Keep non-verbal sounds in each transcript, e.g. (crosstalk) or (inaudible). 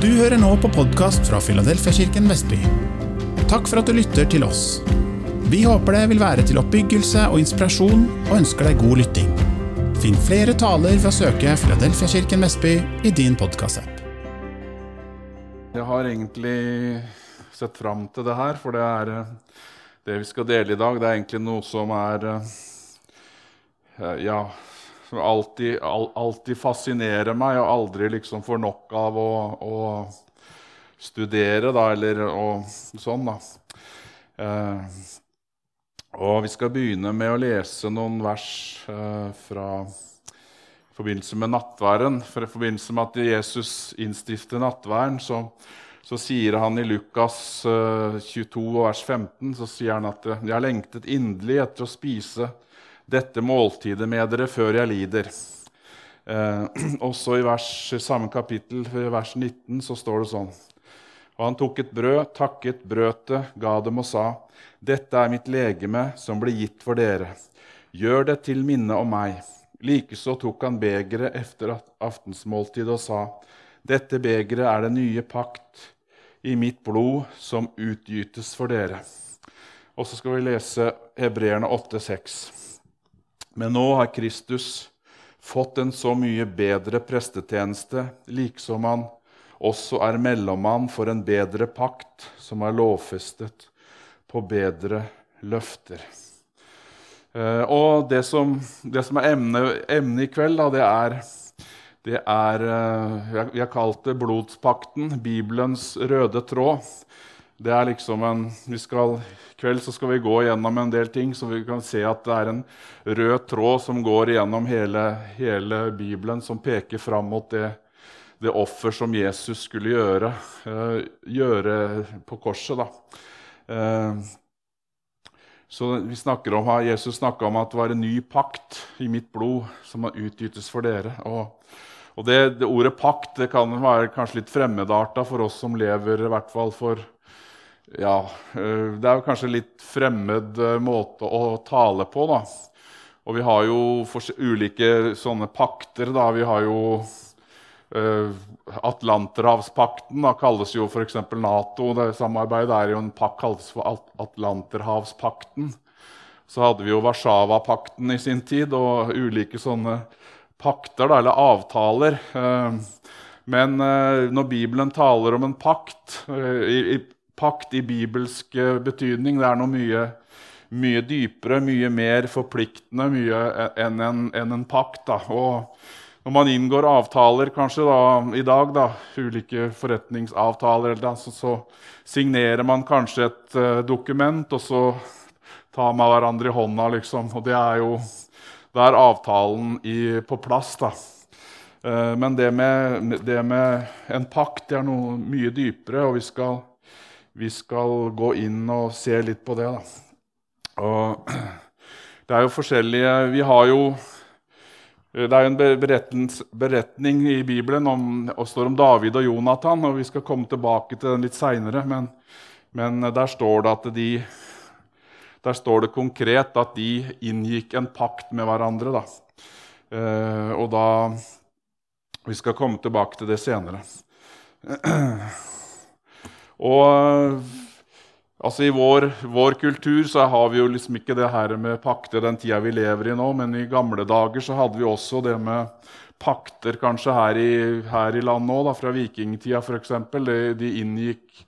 Du hører nå på podkast fra Filadelfiakirken Vestby. Takk for at du lytter til oss. Vi håper det vil være til oppbyggelse og inspirasjon, og ønsker deg god lytting. Finn flere taler ved å søke Filadelfiakirken Vestby i din podkastapp. Jeg har egentlig sett fram til det her, for det er eh, det vi skal dele i dag. Det er egentlig noe som er eh, Ja, som alltid, alltid fascinerer meg, og aldri liksom får nok av å, å studere, da, eller og, sånn, da. Eh, og vi skal begynne med å lese noen vers eh, fra i forbindelse med nattværen. For I forbindelse med at Jesus innstifter nattværen, så, så, sier han i Lukas eh, 22, vers 15 så sier han at 'jeg har lengtet inderlig etter å spise' dette måltidet med dere før jeg lider. Eh, (clears throat) også i vers, samme kapittel, vers 19, så står det sånn. Og han tok et brød, takket, brøt det, ga dem og sa:" Dette er mitt legeme, som ble gitt for dere. Gjør det til minne om meg. Likeså tok han begeret etter aftensmåltidet og sa:" Dette begeret er den nye pakt i mitt blod, som utgytes for dere. Og så skal vi lese Hebreerne 8,6. Men nå har Kristus fått en så mye bedre prestetjeneste, liksom han også er mellommann for en bedre pakt, som er lovfestet på bedre løfter. Eh, og det som, det som er emnet emne i kveld, da, det er, det er eh, Vi har kalt det blodspakten, Bibelens røde tråd. Det er liksom en, vi skal, I kveld så skal vi gå gjennom en del ting, så vi kan se at det er en rød tråd som går gjennom hele, hele Bibelen, som peker fram mot det, det offer som Jesus skulle gjøre, uh, gjøre på korset. Uh, så vi snakker om, Jesus snakka om at det var en ny pakt i mitt blod som har utgytes for dere. Og, og det, det, Ordet pakt det kan være kanskje litt fremmedarta for oss som lever i hvert fall for ja, eh, det er jo kanskje litt fremmed eh, måte å tale på, da. Og vi har jo ulike sånne pakter, da. Vi har jo uh, Atlanterhavspakten da, kalles jo f.eks. Nato. Det samarbeidet er jo en pakk kalles for Atlanterhavspakten. Så hadde vi jo Warszawapakten i sin tid, og ulike sånne pakter, da, eller avtaler. Men når Bibelen taler om en pakt i pakt i bibelsk eh, betydning. Det er noe mye, mye dypere, mye mer forpliktende mye enn en, enn en pakt. Da. Og når man inngår avtaler kanskje da, i dag, da, ulike forretningsavtaler, så, så, signerer man kanskje et uh, dokument, og så tar man hverandre i hånda, liksom. Og det er jo Da er avtalen i, på plass, da. Men det med, det med en pakt det er noe mye dypere, og vi skal vi skal gå inn og se litt på det. (clears throat) Det er jo forskjellige Vi har jo Det er en beretning i Bibelen om, står om David og Jonathan, og vi skal komme tilbake til den litt seinere. Men, men, der står det at de der står det konkret at de inngikk en pakt med hverandre. Da. Eh, og da Vi skal komme tilbake til det senere. (clears throat) Og altså I vår, vår, kultur så har vi jo liksom ikke det her med pakter den tida vi lever i nå, men i gamle dager så hadde vi også det med pakter kanskje her i, her i landet òg, fra vikingtida f.eks. De, de inngikk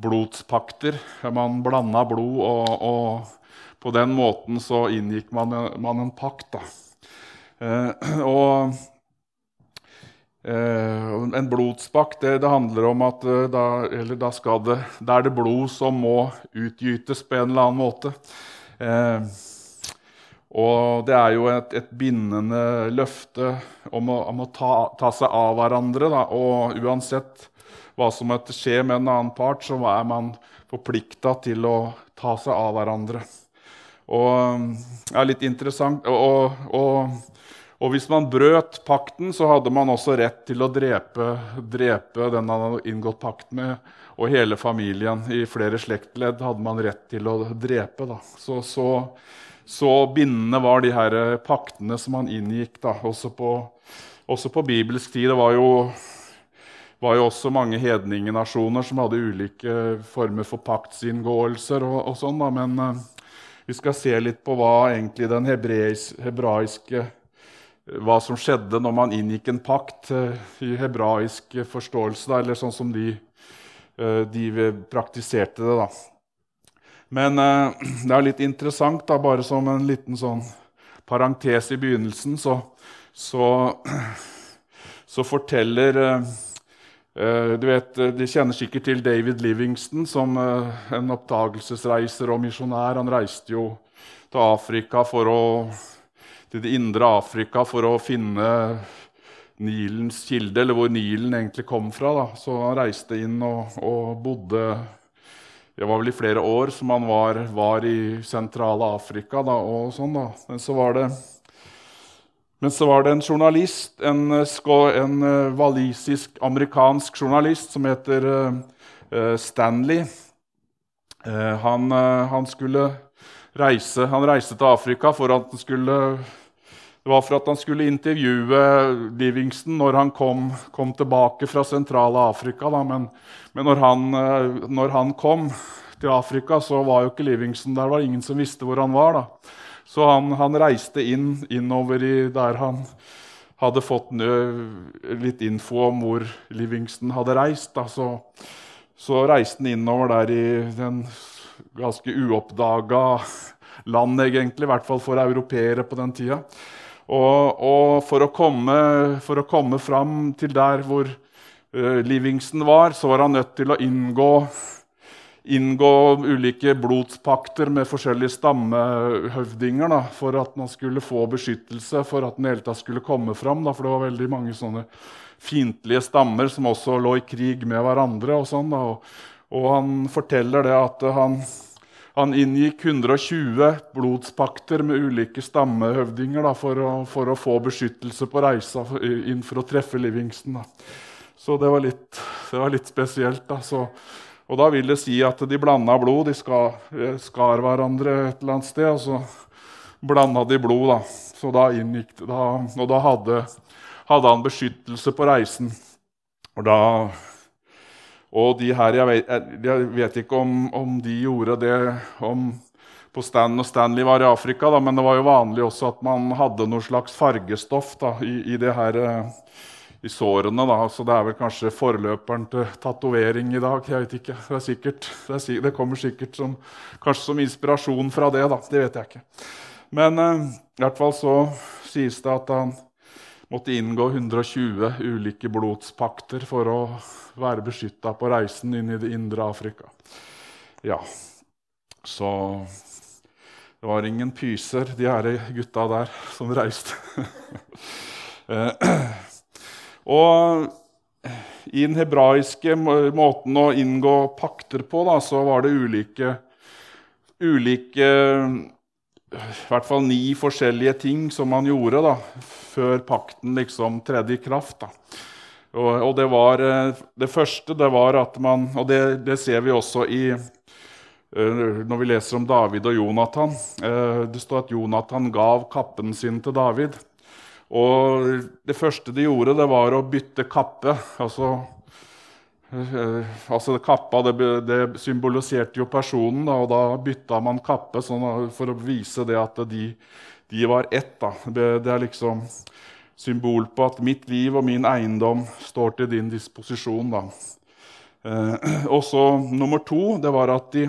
blodspakter. Man blanda blod, og, og, på den måten så inngikk man, man en pakt. da. Eh, og en blodspakt det, det, handler om at eh, da, da, skal det, da er det blod som må utgytes på en eller annen måte. Eh, og det er jo et, et bindende løfte om å, om å ta, ta, seg av hverandre. Da. Og uansett hva som måtte skje med en annen part, så er man forplikta til å ta seg av hverandre. Og det er litt interessant. og, og og hvis man brøt pakten, så hadde man også rett til å drepe, drepe den han hadde inngått pakt med, og hele familien. I flere slektledd hadde man rett til å drepe. Så, så, så, bindende var de her paktene som man inngikk. Da. Også, på, også på bibelsk tid. Det var jo, var jo også mange hedningenasjoner som hadde ulike former for paktsinngåelser. og, og sånn da, Men uh, vi skal se litt på hva egentlig den hebraiske hva som skjedde når man inngikk en pakt uh, i hebraisk forståelse, eller sånn som de, uh, de praktiserte det. da. Men (clears throat) det er litt interessant, da, bare som en liten sånn parentes i begynnelsen, så, så, (clears throat) så forteller du vet, eh, De kjenner sikkert til David Livingston som en oppdagelsesreiser og misjonær. Han reiste jo til Afrika for å, til det indre Afrika for å finne Nilens kilde, eller hvor Nilen egentlig kom fra. Da. Så han reiste inn og, og, bodde Det var vel i flere år som han var, var i sentrale Afrika. Da, og sånn da. Men så var det så var det en journalist, en, en eh, walisisk-amerikansk journalist som heter uh, Stanley. Uh, han, uh, han, skulle reise, han reiste til Afrika for at han skulle det var for at han skulle intervjue Livingston når han kom, kom tilbake fra sentrale Afrika. Da. Men, men når, han, når, han, kom til Afrika, så var jo ikke Livingston der. Det var ingen som visste hvor han var. da. Så han, han reiste inn, innover i der han hadde fått litt info om hvor Livingston hadde reist. Da. Så, så reiste han innover der i den ganske uoppdaga land, egentlig, i hvert fall for europeere på den tida. Og, og for, å komme, for, å komme, fram til der hvor uh, Livingston var, så var han nødt til å inngå inngå ulike blodspakter med forskjellige stammehøvdinger da, for at man skulle få beskyttelse, for at den hele tatt skulle komme fram. Da, for det var veldig mange sånne fiendtlige stammer som også lå i krig med hverandre. Og, sånn, og, og, han forteller det at han, han, inngikk 120 blodspakter med ulike stammehøvdinger da, for, å, for, å, få beskyttelse på reisa inn for å treffe Livingston. Så det var litt, det var litt spesielt. Da. Så, og da vil det si at de blanda blod. De skar, eh, skar, hverandre et eller annet sted, og så blanda de blod. da. Så da inngikk da, Og da hadde, hadde, han beskyttelse på reisen. Og da Og de her Jeg vet, jeg vet ikke om, om, de gjorde det om, på Stan og Stanley var i Afrika, da, men det var jo vanlig også at man hadde noe slags fargestoff da, i, i det her eh, i sårene. Da. Så det er vel kanskje forløperen til tatovering i dag. jeg vet ikke. Det, sikkert, det, er, det kommer sikkert som, kanskje som inspirasjon fra det. da. Det vet jeg ikke. Men eh, i hvert fall så sies det at han måtte inngå 120 ulike blodspakter for å være beskytta på reisen inn i det indre Afrika. Ja, så det var ingen pyser, de her gutta der som reiste. (laughs) Eh, og i den hebraiske måten å inngå pakter på, da, så var det ulike, ulike I hvert fall ni forskjellige ting som han gjorde da, før pakten liksom tredde i kraft. Og, og det, var, det første det var at man Og det, det ser vi også i eh, når vi leser om David og Jonathan. Eh, det står at Jonathan gav kappen sin til David. Og det første de gjorde, det var å bytte kappe. Altså, eh, altså Kappa det, det, symboliserte jo personen, da, og da bytta man kappe sånn, for å vise det at de, de var ett. Da. Det, det, er liksom symbol på at mitt liv og min eiendom står til din disposisjon. Da. Eh, og nummer to det var at de,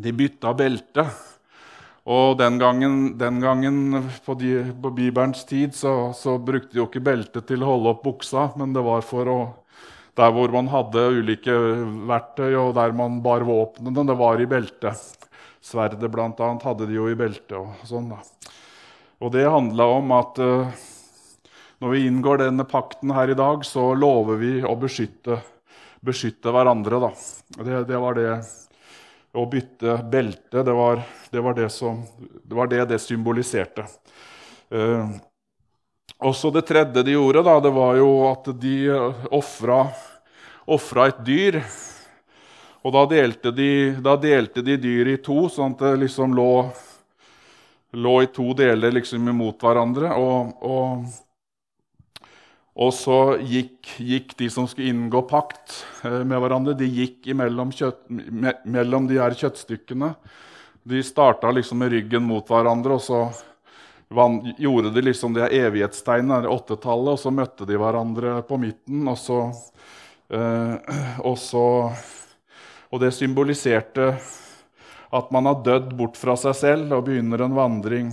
de bytta belte. Og den gangen, den gangen på, de, på, Bibelens tid så, så, brukte de jo ikke belte til å holde opp buksa, men det var for å Der hvor man hadde ulike verktøy, og der man bar våpnene, det var i beltet. Sverdet bl.a. hadde de jo i beltet. Og sånn da. Og det handla om at uh, når vi inngår denne pakten her i dag, så lover vi å beskytte, beskytte hverandre. da. Det, det var det å bytte belte, det var det var det som, det, var det, symboliserte. Eh, også det tredje de gjorde, da, det var jo at de ofra, ofra et dyr. Og da delte, de, da delte de dyret i to, sånn at det liksom lå, lå i to deler liksom imot hverandre. Og, og, Og så gikk, gikk, de som skulle inngå pakt eh, med hverandre, de gikk mellom, kjøtt, me, mellom de her kjøttstykkene. De starta liksom med ryggen mot hverandre, og så gjorde de liksom det evighetstegnet, åttetallet, og så møtte de hverandre på midten. Og, så, eh, og, så, og det symboliserte at man har dødd bort fra seg selv og begynner en vandring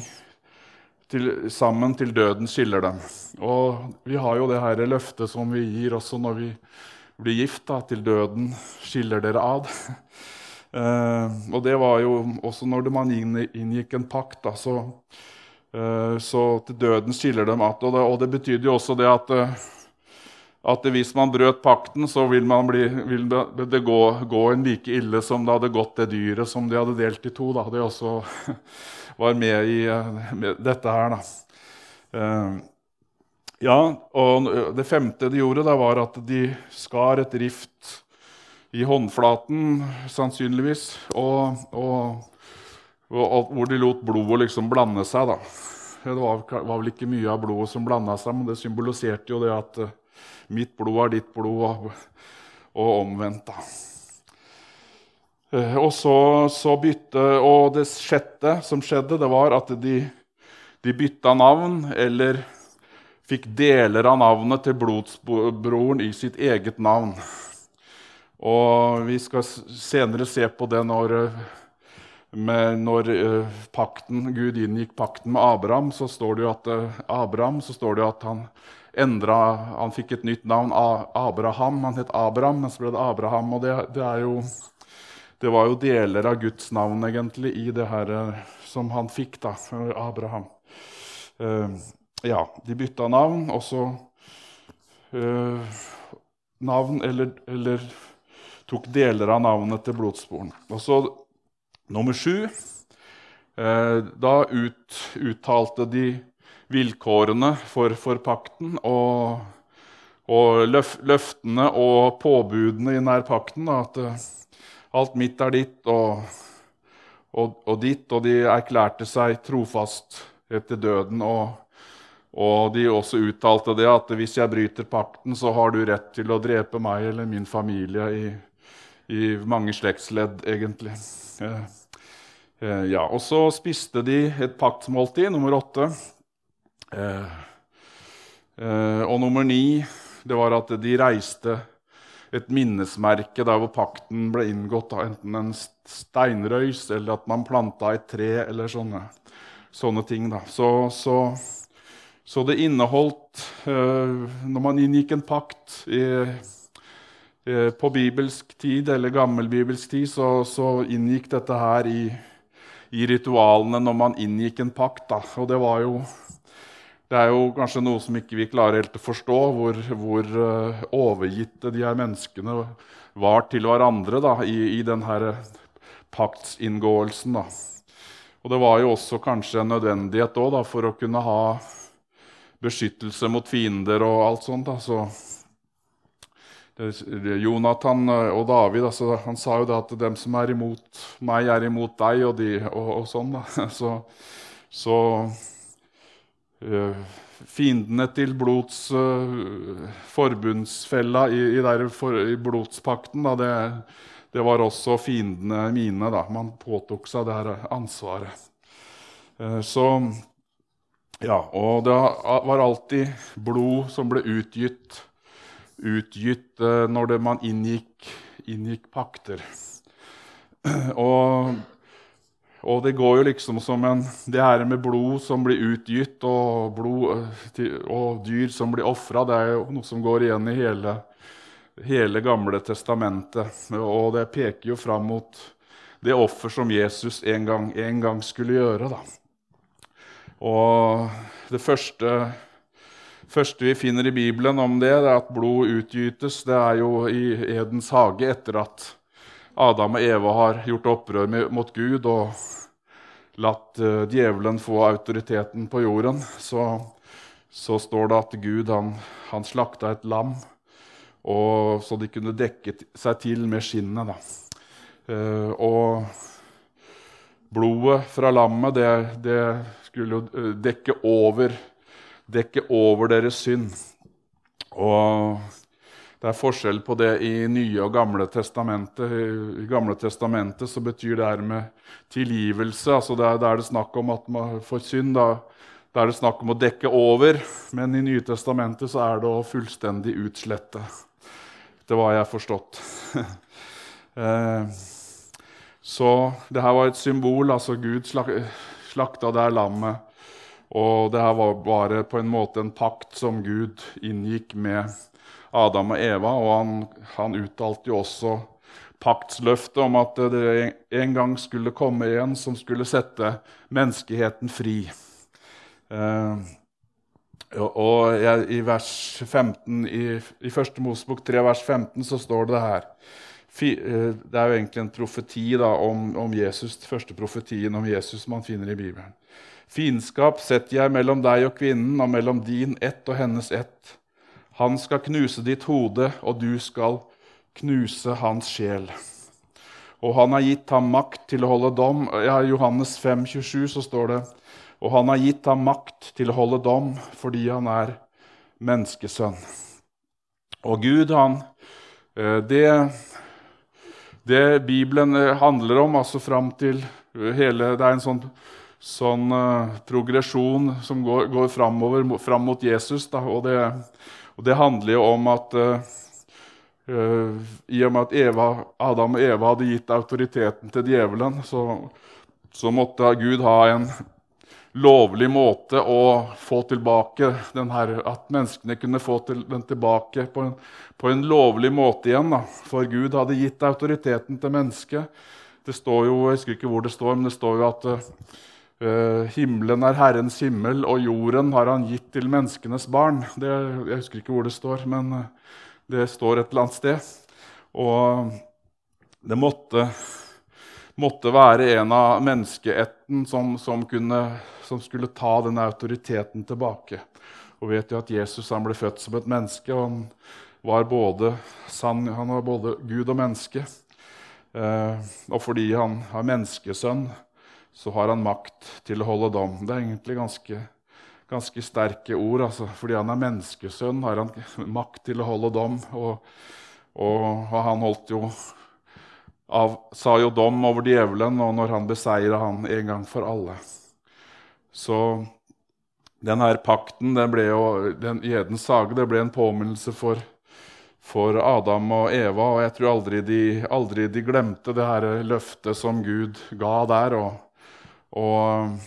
til, sammen til døden skiller dem. Og vi har jo det her løftet som vi gir også når vi blir gift. Da, til døden skiller dere ad. Uh, og det var jo også når man inngikk en pakt, da, så, så til døden skiller dem at, Og det, og det betydde jo også det at, uh, at hvis man brøt pakten, så vil, bli, vil det gå, gå, en like ille som det hadde gått det dyret som de hadde delt i to. Da. de også (laughs) var med i med dette her. Da. ja, og det femte de gjorde, da, var at de skar et rift i håndflaten, sannsynligvis, og, og, hvor de lot blodet liksom blande seg. da. Det var, var, vel ikke mye av blodet som blanda seg, men det symboliserte jo det at uh, mitt blod er ditt blod, og, omvendt. da. Uh, og så, så, bytte, og det sjette som skjedde, det var at de, de bytta navn, eller fikk deler av navnet til blodsbroren i sitt eget navn. Og vi skal senere se på det når, når uh, pakten, Gud inngikk pakten med Abraham. Så står det jo at, uh, Abraham, det at han, endra, han fikk et nytt navn, Abraham. Han het Abraham, men så ble det Abraham. Og det, det, jo, det var jo deler av Guds navn egentlig i det her uh, som han fikk, da, Abraham. ja, de bytta navn, og så Navn eller, eller tok deler av navnet til blodsporen. Og så nummer sju. Eh, da ut, uttalte de vilkårene for, for pakten og, og løf, løftene og påbudene i nær pakten. At uh, alt mitt er ditt og, og, og, ditt, og de erklærte seg trofast etter døden. Og, og de også uttalte det at hvis jeg bryter pakten, så har du rett til å drepe meg eller min familie i, i mange slektsledd, egentlig. Eh, eh, ja, og så spiste de et paktsmåltid, nummer åtte. Eh, og nummer ni det var at de reiste et minnesmerke der hvor pakten ble inngått, enten en steinrøys eller at man planta et tre eller sånne, sånne ting. Så, så, så, det inneholdt Når man inngikk en pakt i Eh, på bibelsk tid, eller gammelbibelsk tid, så, så inngikk dette her i, i, ritualene når man inngikk en pakt. Da. Og det var jo det er jo kanskje noe som ikke vi klarer helt å forstå, hvor, hvor uh, overgitte de her menneskene var til hverandre da, i, i denne paktsinngåelsen. Da. Og det var jo også kanskje en nødvendighet også, da, for å kunne ha beskyttelse mot fiender og alt sånt. Så Jonathan eh, og David altså, han sa jo det at dem som er imot meg, er imot deg, og, de, og, og sånn. da. (laughs) Så, så uh, Fiendene til blods uh, forbundsfella i, i, der, for, i blodspakten, da, det, det, var også fiendene mine. da. Man påtok seg det her ansvaret. Så ja, Og det var alltid blod som ble utgitt utgitt når det, man inngikk, inngikk pakter. Og, og, det går jo liksom som en Det her med blod som blir utgitt, og, blod, eh, og dyr som blir ofra, det er jo noe som går igjen i hele, hele Gamle testamentet. Og det peker jo fram mot det offer som Jesus en gang, en gang skulle gjøre. Da. Og det første første vi finner i Bibelen om det, det er at blod utgytes. Det er jo i Edens hage etter at Adam og Eva har gjort opprør mot Gud og latt uh, djevelen få autoriteten på jorden. Så, så står det at Gud han, han slakta et lam og, så de kunne dekke seg til med skinnet. Uh, og blodet fra lammet, det, det skulle jo eh, dekke over dekke over deres synd. Og det er forskjell på det i Nye og Gamle testamentet. I Gamle testamentet så betyr det her med tilgivelse. altså Da er, det snakk om at man får synd. Da, da, er det snakk om å dekke over. Men i Nye testamentet så er det å fullstendig utslette. Det var jeg forstått. (laughs) Eh, så det her var et symbol. altså Gud slakta det her lammet. Og det her var bare på en måte en pakt som Gud inngikk med Adam og Eva. Og han, han uttalte jo også paktsløftet om at det en gang skulle komme en som skulle sette menneskeheten fri. Eh, og jeg, I vers 15, i, i første Mosebok 3, vers 15 så står det her eh, Det er jo egentlig en profeti da, om, om Jesus, første profetien om Jesus man finner i Bibelen. Fiendskap setter jeg mellom deg og kvinnen, og mellom din ett og hennes ett. Han skal knuse ditt hode, og du skal knuse hans sjel. Og han har gitt ham makt til å holde dom. Ja, I Johannes 5, 27 så står det og han har gitt ham makt til å holde dom fordi han er menneskesønn. Og Gud, han eh, Det, det Bibelen eh, handler om, altså fram til hele Det er en sånn sånn uh, progresjon som går, går framover, fram mot Jesus. Da, og, det, og, det, handler jo om at uh, uh, i og med at Eva, Adam og Eva hadde gitt autoriteten til djevelen, så, så måtte Gud ha en lovlig måte å få tilbake den her, At menneskene kunne få til, den tilbake på en, på en, lovlig måte igjen. Da. For Gud hadde gitt autoriteten til mennesket. Det står jo, Jeg husker ikke hvor det står, men det står jo at himmelen er Herrens himmel, og jorden har han gitt til menneskenes barn. Det, jeg husker ikke hvor det står, men uh, det står et eller annet sted. Og det måtte, måtte være en av menneskeetten som, som, kunne, som, skulle ta den autoriteten tilbake. Og vet jo at Jesus han ble født som et menneske, og han var både, sann, han var både Gud og menneske. Uh, og fordi han er menneskesønn, så har han makt til å holde dom. Det er egentlig ganske, ganske sterke ord. Altså. Fordi han er menneskesønn, har han (laughs) makt til å holde dom. Og, og, han holdt jo av, sa jo dom over djevelen, og når han beseira han en gang for alle. Så denne pakten den ble jo, den, i Edens hage det ble en påminnelse for, for Adam og Eva. Og jeg tror aldri de, aldri de glemte det her løftet som Gud ga der. og og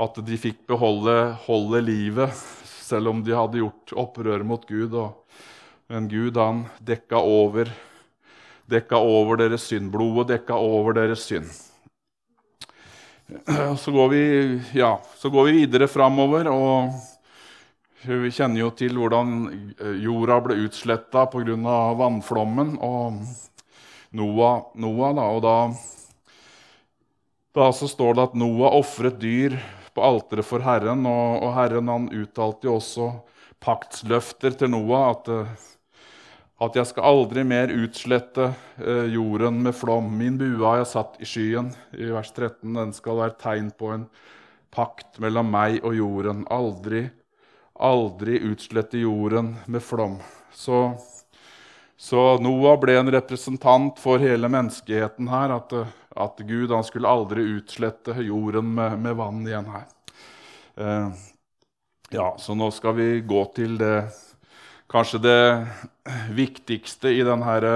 at de fikk beholde holde livet, selv om de hadde gjort opprør mot Gud. Men Gud han dekka over, dekka over deres synd. Blodet dekka over deres synd. Så går vi, ja, så går vi videre framover, og vi kjenner jo til hvordan jorda ble utsletta pga. vannflommen. Og Noah, Noah da, og da da så står det at Noah ofret dyr på alteret for Herren, og, og Herren han uttalte jo også paktsløfter til Noah at, eh, at jeg skal aldri mer utslette eh, jorden med flom. Min bue har jeg satt i skyen. I vers 13. Den skal være tegn på en pakt mellom meg og jorden. Aldri, aldri utslette jorden med flom. Så så Noah ble en representant for hele menneskeheten her. At, at Gud skulle aldri utslette jorden med, med vann igjen her. Eh, ja, Så nå skal vi gå til det kanskje det viktigste i den herre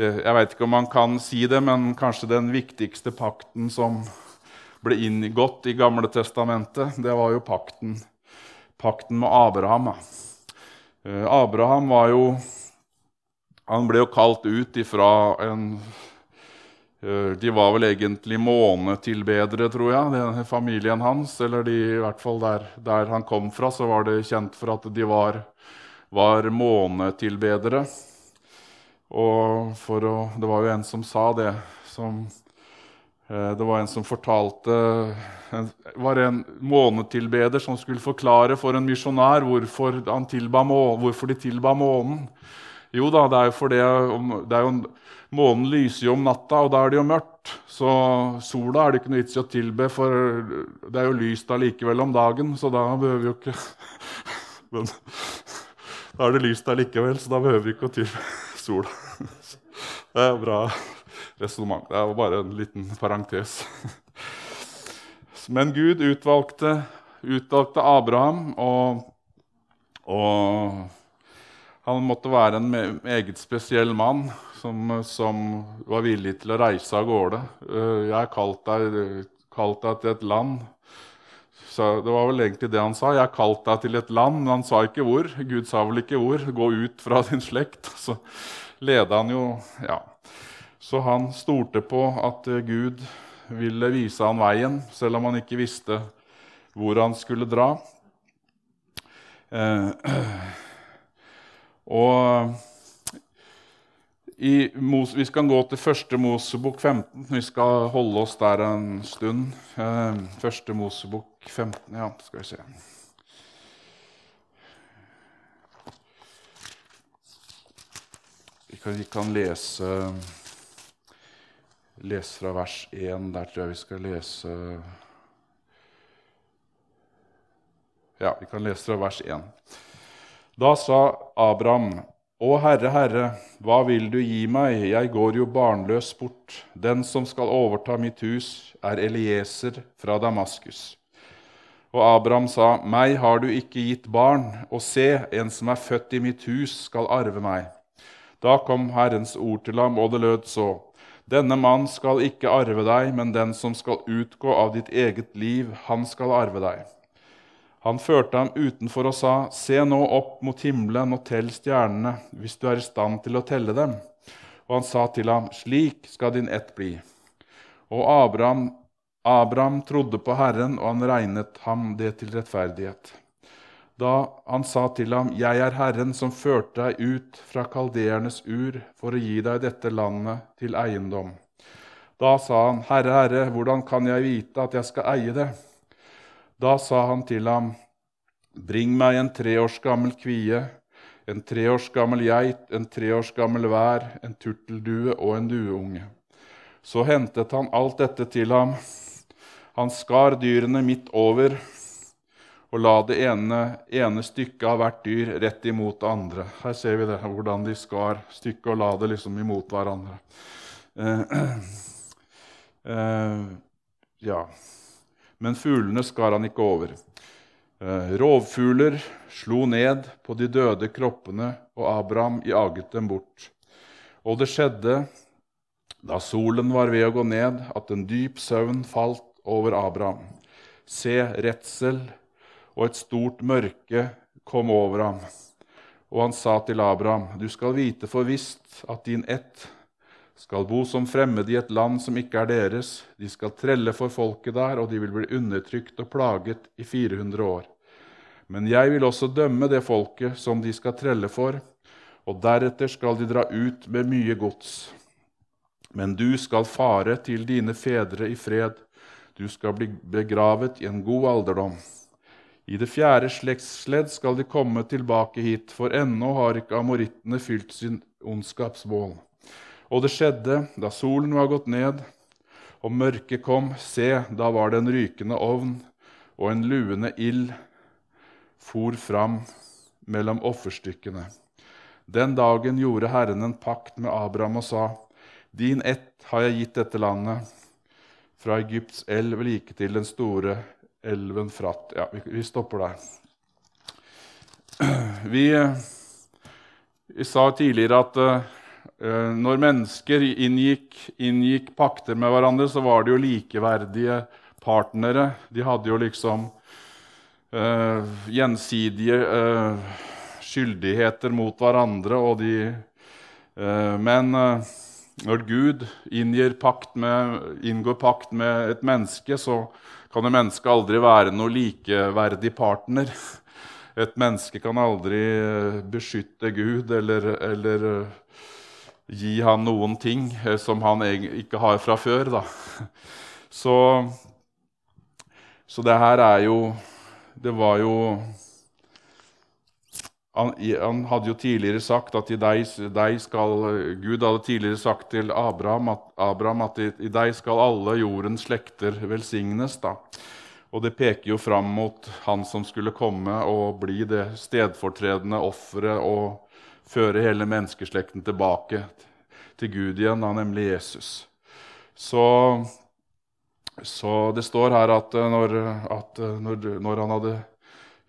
eh, Jeg veit ikke om man kan si det, men kanskje den viktigste pakten som ble inngått i Gamle testamentet, det var jo pakten, pakten med Abraham. Eh, Abraham var jo Han ble jo kalt ut ifra en eh, De var vel egentlig månetilbedere, tror jeg, den familien hans. Eller de, i hvert fall der, der, han kom fra, så var det kjent for at de var, var månetilbedere. Og for å, det var jo en som sa det, som Eh, det var en som fortalte Det var en månetilbeder som skulle forklare for en misjonær hvorfor, hvorfor, de tilba månen. Jo da, det er jo fordi det er jo, månen lyser jo om natta, og da er det jo mørkt. Så sola er det ikke noe vits i å tilbe, for det er jo lyst allikevel om dagen. Så da behøver vi jo ikke (laughs) Men da er det lyst allikevel, så da behøver vi ikke å tilbe sola. (laughs) Det er bra resonnement. Det var bare en liten parentes. Men Gud utvalgte, utvalgte Abraham, og, og, han måtte være en meget spesiell mann som, som, var villig til å reise av gårde. Eh, jeg har kalt deg, kalt deg til et land så Det var vel egentlig det han sa. 'Jeg har kalt deg til et land', men han sa ikke hvor. Gud sa vel ikke hvor. 'Gå ut fra (laughs) din slekt'. Så leda han jo Ja. Så han stolte på at Gud ville vise han veien, selv om han ikke visste hvor han skulle dra. Eh, (clears throat) og i, vi skal gå til første Mosebok 15. Vi skal holde oss der en stund. Eh, første Mosebok 15, ja, skal vi se. Vi kan, vi kan lese, lese fra vers 1. Der tror jeg vi skal lese Ja, vi kan lese fra vers 1. Da sa Abraham å Herre, Herre, hva vil du gi meg? Jeg går jo barnløs bort. Den som skal overta mitt hus, er Elieser fra Damaskus. Og Abraham sa, Meg har du ikke gitt barn, og se, en som er født i mitt hus, skal arve meg. Da kom Herrens ord til ham, og det lød så. Denne mann skal ikke arve deg, men den som skal utgå av ditt eget liv, han skal arve deg. Han førte ham utenfor og sa, Se nå opp mot himmelen og tell stjernene, hvis du er i stand til å telle dem. Og han sa til ham, Slik skal din ett bli. Og Abraham, Abraham trodde på Herren, og han regnet ham det til rettferdighet. Da han sa til ham, Jeg er Herren som førte deg ut fra kaldeernes ur for å gi deg dette landet til eiendom. Da sa han, Herre, Herre, hvordan kan jeg vite at jeg skal eie det? Da sa han til ham, Bring meg en tre års gammel kvie, en tre års gammel geit, en tre års gammel vær, en turteldue og en dueunge. Så hentet han alt dette til ham. Han skar dyrene midt over og la det ene, ene stykket av hvert dyr rett imot det andre. Her ser vi det, hvordan de skar stykket og la det liksom imot hverandre. Uh, uh, (clears throat) ja men fuglene skar han ikke over. Eh, rovfugler slo ned på de døde kroppene, og Abraham jaget dem bort. Og det skjedde, da solen var ved å gå ned, at en dyp søvn falt over Abraham. Se, redsel og et stort mørke kom over ham. Og han sa til Abraham, du skal vite for visst at din ett skal bo som fremmede i et land som ikke er deres. De skal trelle for folket der, og de vil bli undertrykt og plaget i 400 år. Men jeg vil også dømme det folket som de skal trelle for, og deretter skal de dra ut med mye gods. Men du skal fare til dine fedre i fred, du skal bli begravet i en god alderdom. I det fjerde slektsledd skal de komme tilbake hit, for ennå har ikke amorittene fylt sin ondskapsmål. Og det skjedde da solen var gått ned og mørket kom, se, da var det en rykende ovn og en luende ild for fram mellom offerstykkene. Den dagen gjorde Herren en pakt med Abraham og sa:" Din ett har jeg gitt dette landet, fra Egypts elv like til den store elven Fratt. Ja, vi, vi stopper der. (clears throat) Vi, vi sa tidligere at Eh, når mennesker inngikk, inngikk, pakter med hverandre, så var det jo likeverdige partnere. De hadde jo liksom uh, gjensidige uh, skyldigheter mot hverandre. De, uh, men når Gud pakt med, inngår pakt med et menneske, så kan et menneske aldri være noe likeverdig partner. Et menneske kan aldri beskytte Gud eller, eller gi han noen ting eh, som han ikke har fra før. Da. (laughs) Så, så det her er jo Det var jo han, han, hadde jo tidligere sagt at i deg, deg, skal Gud hadde tidligere sagt til Abraham at, Abraham at i, i, deg skal alle jordens slekter velsignes. da. Og det peker jo fram mot han som skulle komme og bli det stedfortredende offeret og føre hele menneskeslekten tilbake til Gud igjen, da, nemlig Jesus. Så, så det står her at når, at når, når han hadde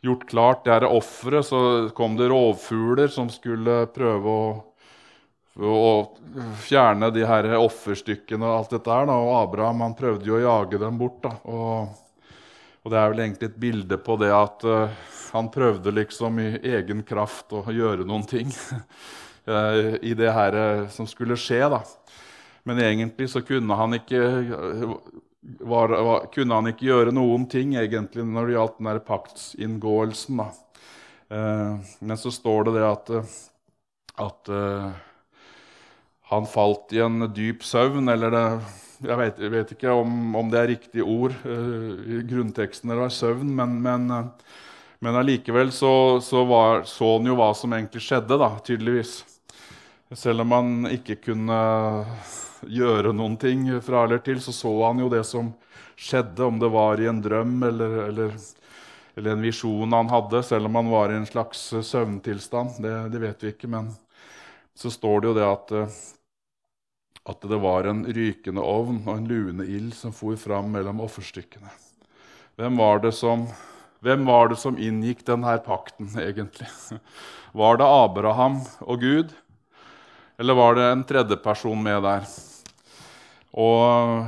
gjort klart det dette offeret, så kom det rovfugler som skulle prøve å, å fjerne de her offerstykkene og alt dette her. Og Abraham han prøvde jo å jage dem bort. Da. Og, og det er vel egentlig et bilde på det at uh, han prøvde liksom i egen kraft å gjøre noen ting uh, (laughs) i det her uh, som skulle skje. da. Men egentlig så kunne han ikke var, var, kunne han ikke gjøre noen ting egentlig når det gjaldt den der paktsinngåelsen. da. men så står det det at, at eh, han falt i en dyp søvn, eller det, jeg, vet, jeg vet, ikke om, om, det er riktig ord eh, i grunnteksten eller søvn, men, men, eh, men allikevel så, så, var, så, han jo hva som egentlig skjedde, da, tydeligvis. Selv om han ikke kunne gjøre noen ting fra eller til, så så han jo det som skjedde, om det var i en drøm eller, eller, eller en visjon han hadde, selv om han var i en slags søvntilstand. Det, det, vet vi ikke, men så står det jo det at, at det var en rykende ovn og en luende ild som for fram mellom offerstykkene. Hvem var det som, var det som inngikk denne pakten, egentlig? (laughs) Var det Abraham og Gud? Eller var det en tredjeperson med der? Og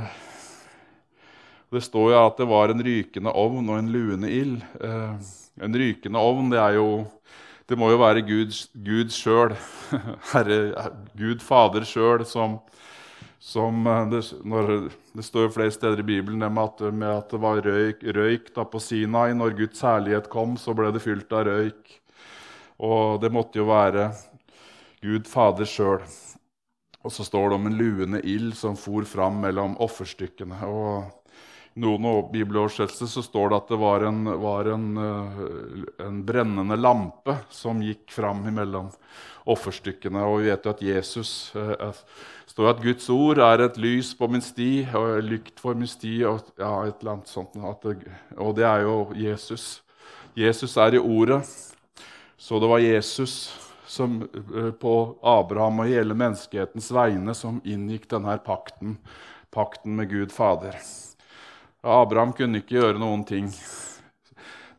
det står jo at det var en rykende ovn og en luende ild. Eh, en rykende ovn, det er jo Det må jo være Gud sjøl, (laughs) Herre, Gud Fader sjøl, som, som eh, det, det står flere steder i Bibelen med at, med at det var røyk, røyk på Sinai. Når Guds herlighet kom, så ble det fylt av røyk. Og det måtte jo være Gud Fader sjøl. Og så står det om en luende ild som for fram mellom offerstykkene. Og I noen bibeloversettelser så står det at det var, en, var en, eh, en, brennende lampe som gikk fram mellom offerstykkene. Og vi vet jo at Jesus eh, står at Guds ord er et lys på min sti og lykt for min sti. Og, ja, et eller annet sånt. Og det er jo Jesus. Jesus er i ordet. Så det var Jesus som, eh, på Abraham og hele menneskehetens vegne som inngikk denne pakten, pakten med Gud Fader. Abraham kunne ikke gjøre noen ting,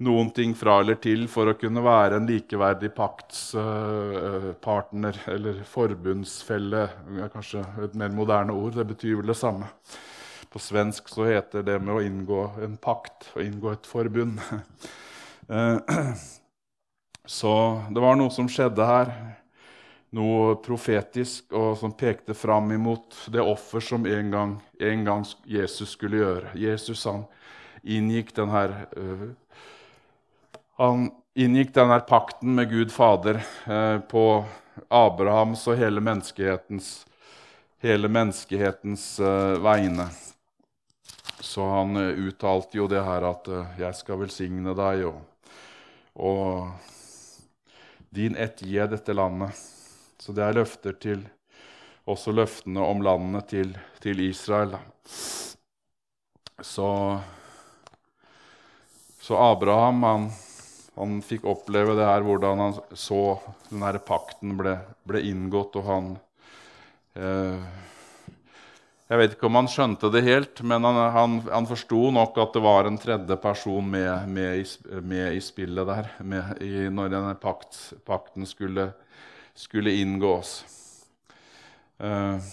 noen ting fra eller til for å kunne være en likeverdig paktspartner uh, eller forbundsfelle. Kanskje et mer moderne ord. Det betyr vel det samme. På svensk så heter det med å inngå en pakt, å inngå et forbund. Uh, (laughs) (clears throat) Så det var noe som skjedde her, noe profetisk, og som pekte fram imot det offer som en gang, en gang Jesus skulle gjøre. Jesus han inngikk denne, han inngikk denne pakten med Gud Fader uh, på Abrahams og hele menneskehetens, hele menneskehetens uh, vegne. Så han uttalte jo det her at 'jeg skal velsigne deg', og, og din ett gir dette landet. Så det er løfter til også løftene om landet til, til Israel. Så, så Abraham han, han, fikk oppleve det her, hvordan han så denne pakten ble, ble inngått, og han eh, jeg vet ikke om han skjønte det helt, men han, han, han forsto nok at det var en tredje person med, med, i, med i, spillet der i, når denne pakt, pakten skulle, skulle inngås. Eh,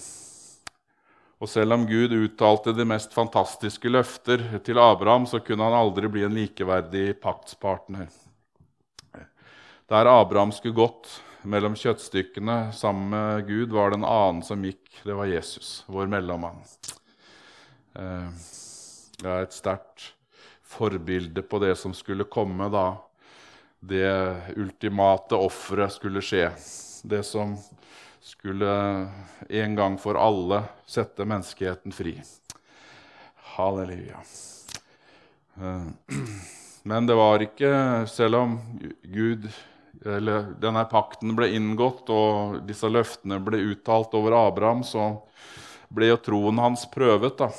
og selv om Gud uttalte de mest fantastiske løfter til Abraham, så kunne han aldri bli en likeverdig paktspartner. Der Abraham skulle gått mellom kjøttstykkene sammen med Gud var det en annen som gikk. Det var Jesus, vår mellommann. Eh, det er et sterkt forbilde på det som skulle komme da det ultimate offeret skulle skje. Det som skulle en gang for alle sette menneskeheten fri. Halleluja. Eh, (clears throat) men det var ikke, selv om Gud eller denne pakten ble inngått og disse løftene ble uttalt over Abraham, så ble jo troen hans prøvet. da.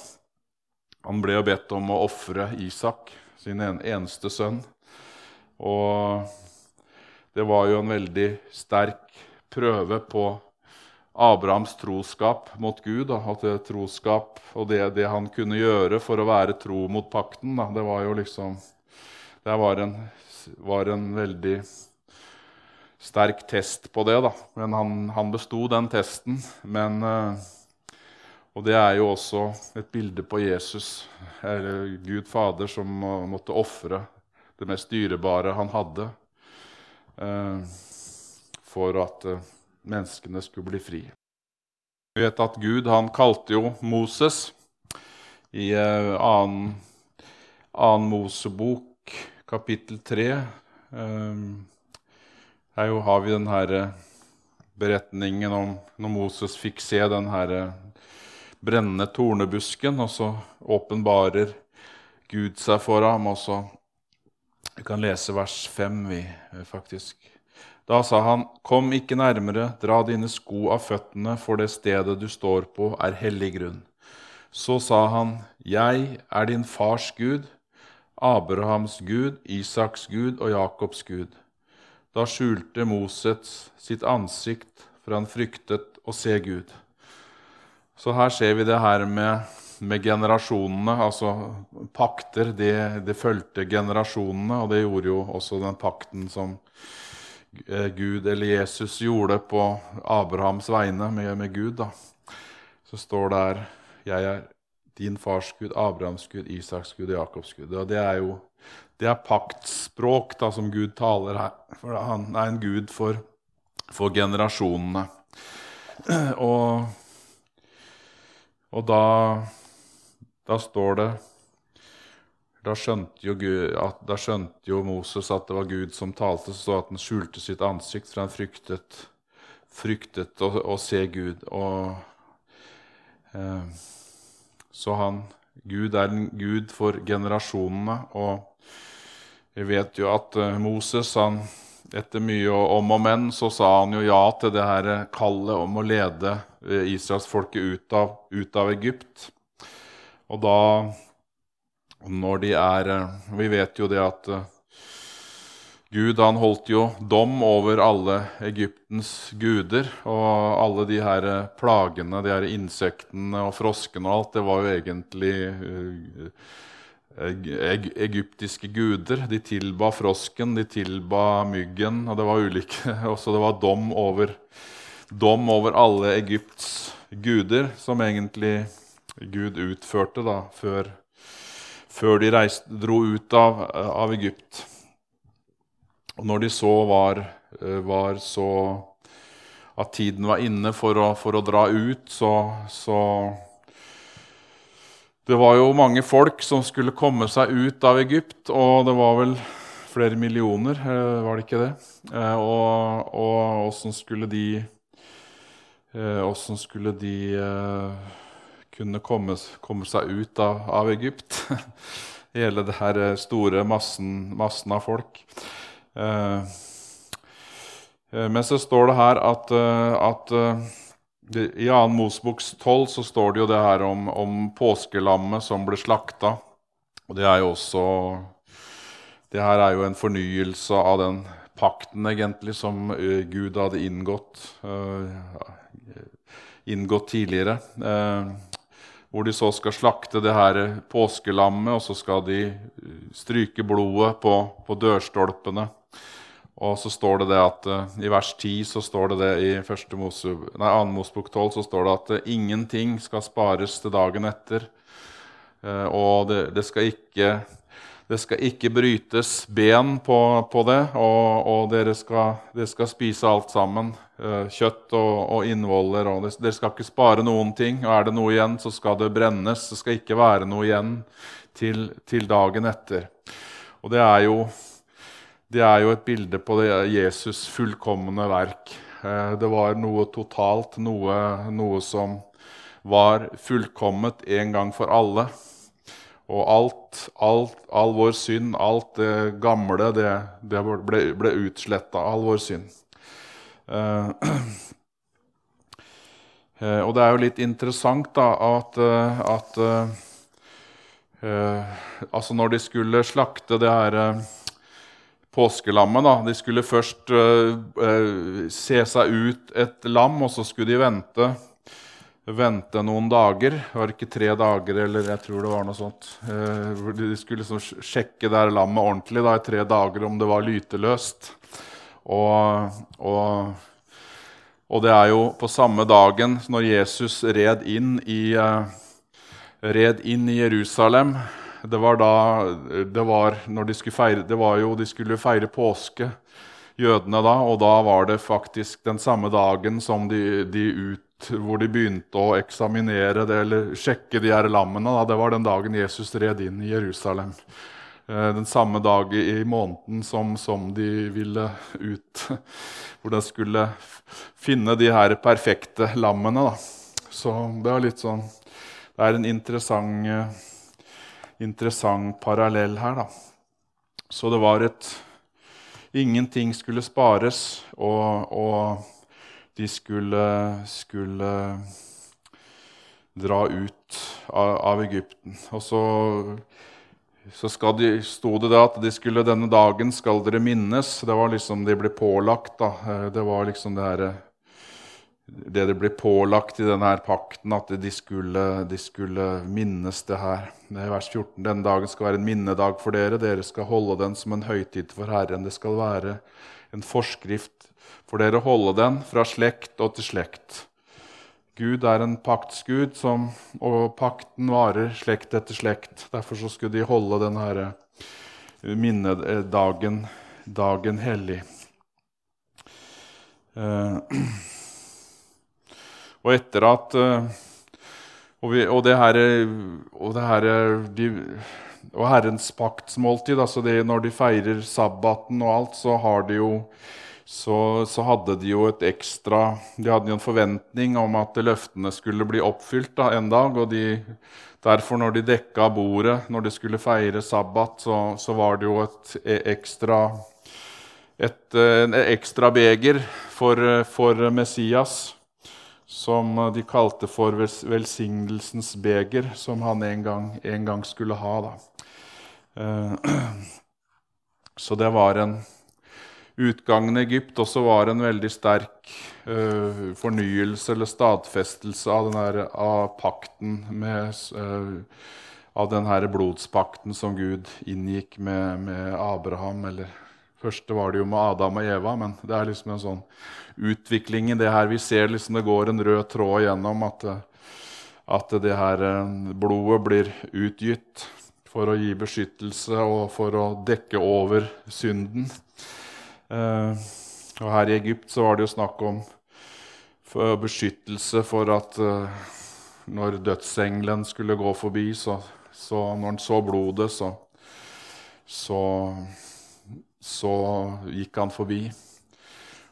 Han ble jo bedt om å ofre Isak, sin eneste sønn. Og det var jo en veldig sterk prøve på Abrahams troskap mot Gud. Da. At det troskap og det, det, han kunne gjøre for å være tro mot pakten, da. det var jo liksom Det var en, var en veldig sterk test på det, da. Men han, han besto den testen. Men, eh, og det er jo også et bilde på Jesus, eller Gud Fader, som måtte ofre det mest dyrebare han hadde, eh, for at eh, menneskene skulle bli fri. Vi vet at Gud han kalte jo Moses i annen, annen Mosebok, kapittel 3 her har vi den her eh, beretningen om når Moses fikk se den her eh, brennende tornebusken, og så åpenbarer Gud seg for ham. og så Vi kan lese vers 5, vi, eh, faktisk. Da sa han, Kom ikke nærmere, dra dine sko av føttene, for det stedet du står på, er hellig grunn. Så sa han, Jeg er din fars Gud, Abrahams Gud, Isaks Gud og Jakobs Gud. Da skjulte Moses sitt ansikt, for han fryktet å se Gud. Så her ser vi det her med, med generasjonene. Altså pakter, det, det fulgte generasjonene, og det gjorde jo også den pakten som eh, Gud eller Jesus gjorde på Abrahams vegne med, med Gud. Da. Så står det her 'Jeg er din fars Gud, Abrahams Gud, Isaks Gud og Jakobs Gud'. Og det er jo det er paktspråk da, som Gud taler her. For han er en gud for, for generasjonene. (clears throat) Og, og da, da, står det da skjønte, Gud, at, da skjønte, jo Moses at det var Gud som talte, så at han skjulte sitt ansikt, for han fryktet, fryktet å, å, se Gud. Og, eh, så han Gud er en gud for generasjonene. og vi vet jo at eh, Moses, han, etter mye om og men, så sa han jo ja til det her kallet om å lede eh, israelsfolket ut, ut av Egypt. Og da når de er eh, Vi vet jo det at Gud han holdt jo dom over alle Egyptens guder. Og alle de her plagene, de her insektene og froskene og alt, det var jo egentlig egyptiske guder. De tilba frosken, de tilba myggen, og det var ulike (laughs) Også det var dom over, dom over alle Egypts guder, som egentlig Gud utførte da, før, før de reiste, dro ut av, av, Egypt. Og når de så var, var så at tiden var inne for å, for å dra ut, så, så det var jo mange folk som skulle komme seg ut av Egypt, og det var vel flere millioner, eh, var det ikke det? Eh, og, og åssen skulle de Åssen eh, skulle de kunne komme, komme seg ut av, av, Egypt? (laughs) Hele det her store massen, massen av folk. Men så står det her at, at i 2. Moseboks 12 så står det jo det her om, om påskelammet som ble slakta. Og det er jo også Det her er jo en fornyelse av den pakten egentlig som Gud hadde inngått, inngått tidligere. Hvor de så skal slakte det her påskelammet, og så skal de stryke blodet på, på dørstolpene. Og så står det det at uh, I vers 10 så står det det i 1. Mose, nei, 2. Mosebok 12 så står det at uh, ingenting skal spares til dagen etter. Og det, det, skal ikke, det, skal ikke, brytes ben på, på det. Og, og dere, skal, dere, skal, spise alt sammen. kjøtt og, og innvoller. Og dere skal ikke spare noen ting. Og er det noe igjen, så skal det brennes. Det skal ikke være noe igjen til, til dagen etter. Og det er jo det er jo et bilde på det Jesus' fullkomne verk. Eh, det var noe totalt, noe, noe som var fullkomment en gang for alle. Og alt, alt, all vår synd, alt det gamle, det, det ble, ble utsletta. All vår synd. Uh, uh, (clears throat) og det er jo litt interessant da, at, uh, at eh, Altså når de skulle slakte det her eh, påskelammet, da De skulle først eh, eh, se seg ut et lam, og så skulle de vente, vente noen dager. Det var ikke tre dager, eller jeg tror det var noe sånt. Eh, de skulle liksom sjekke det her lammet ordentlig da, i tre dager om det var lyteløst. Og, og og det er jo på samme dagen, når Jesus red inn i, red inn i Jerusalem Det var da det var når de skulle feire, det var jo, de skulle feire påske, jødene da. Og da var det faktisk den samme dagen som de, de ut, hvor de begynte å eksaminere det, eller sjekke de her lammene. Da. Det var den dagen Jesus red inn i Jerusalem. Den samme dag i måneden som, som de ville ut. (laughs) Hvor de skulle finne de her perfekte lammene. Da. Så det er litt sånn Det er en interessant, interessant parallell her, da. Så det var et Ingenting skulle spares, og, og de skulle, skulle dra ut av, av Egypten. Og så så de, sto det da at de skulle, denne dagen skal dere minnes. Det var liksom de ble pålagt. da. Eh, det var liksom det her, det de ble pålagt i denne her pakten, at de skulle, de skulle minnes det her. Det er vers 14. Denne dagen skal være en minnedag for dere. Dere skal holde den som en høytid for Herren. Det skal være en forskrift for dere holde den fra slekt og til slekt. Gud er en paktsgud, som, og pakten varer slekt etter slekt. Derfor skulle de holde denne minnedagen dagen hellig. Eh, (clears throat) og etter at eh, og, vi, og, det her, og, det her de, og Herrens paktsmåltid altså det, Når de feirer sabbaten og alt, så har de jo så, så, hadde de jo et ekstra De hadde jo en forventning om at løftene skulle bli oppfylt da, en dag. og de, Derfor, når de dekka bordet når de skulle feire sabbat, så, så var det jo et e, ekstra, et, et ekstra beger for, for, Messias, som de kalte for velsignelsens beger, som han en gang, en gang skulle ha. Da. Eh, (clears throat) så det var en utgangen i Egypt også var en veldig sterk uh, fornyelse eller stadfestelse av, denne, av pakten med, uh, Av denne blodspakten som Gud inngikk med, med, Abraham. eller først var det jo med Adam og Eva, men det er liksom en sånn utvikling i det her. Vi ser liksom det går en rød tråd gjennom at, at det her uh, blodet blir utgitt for å gi beskyttelse og for å dekke over synden. Eh, og her i Egypt så var det jo snakk om beskyttelse for at eh, når dødsengelen skulle gå forbi, så, så når han så blodet, så, så, så gikk han forbi.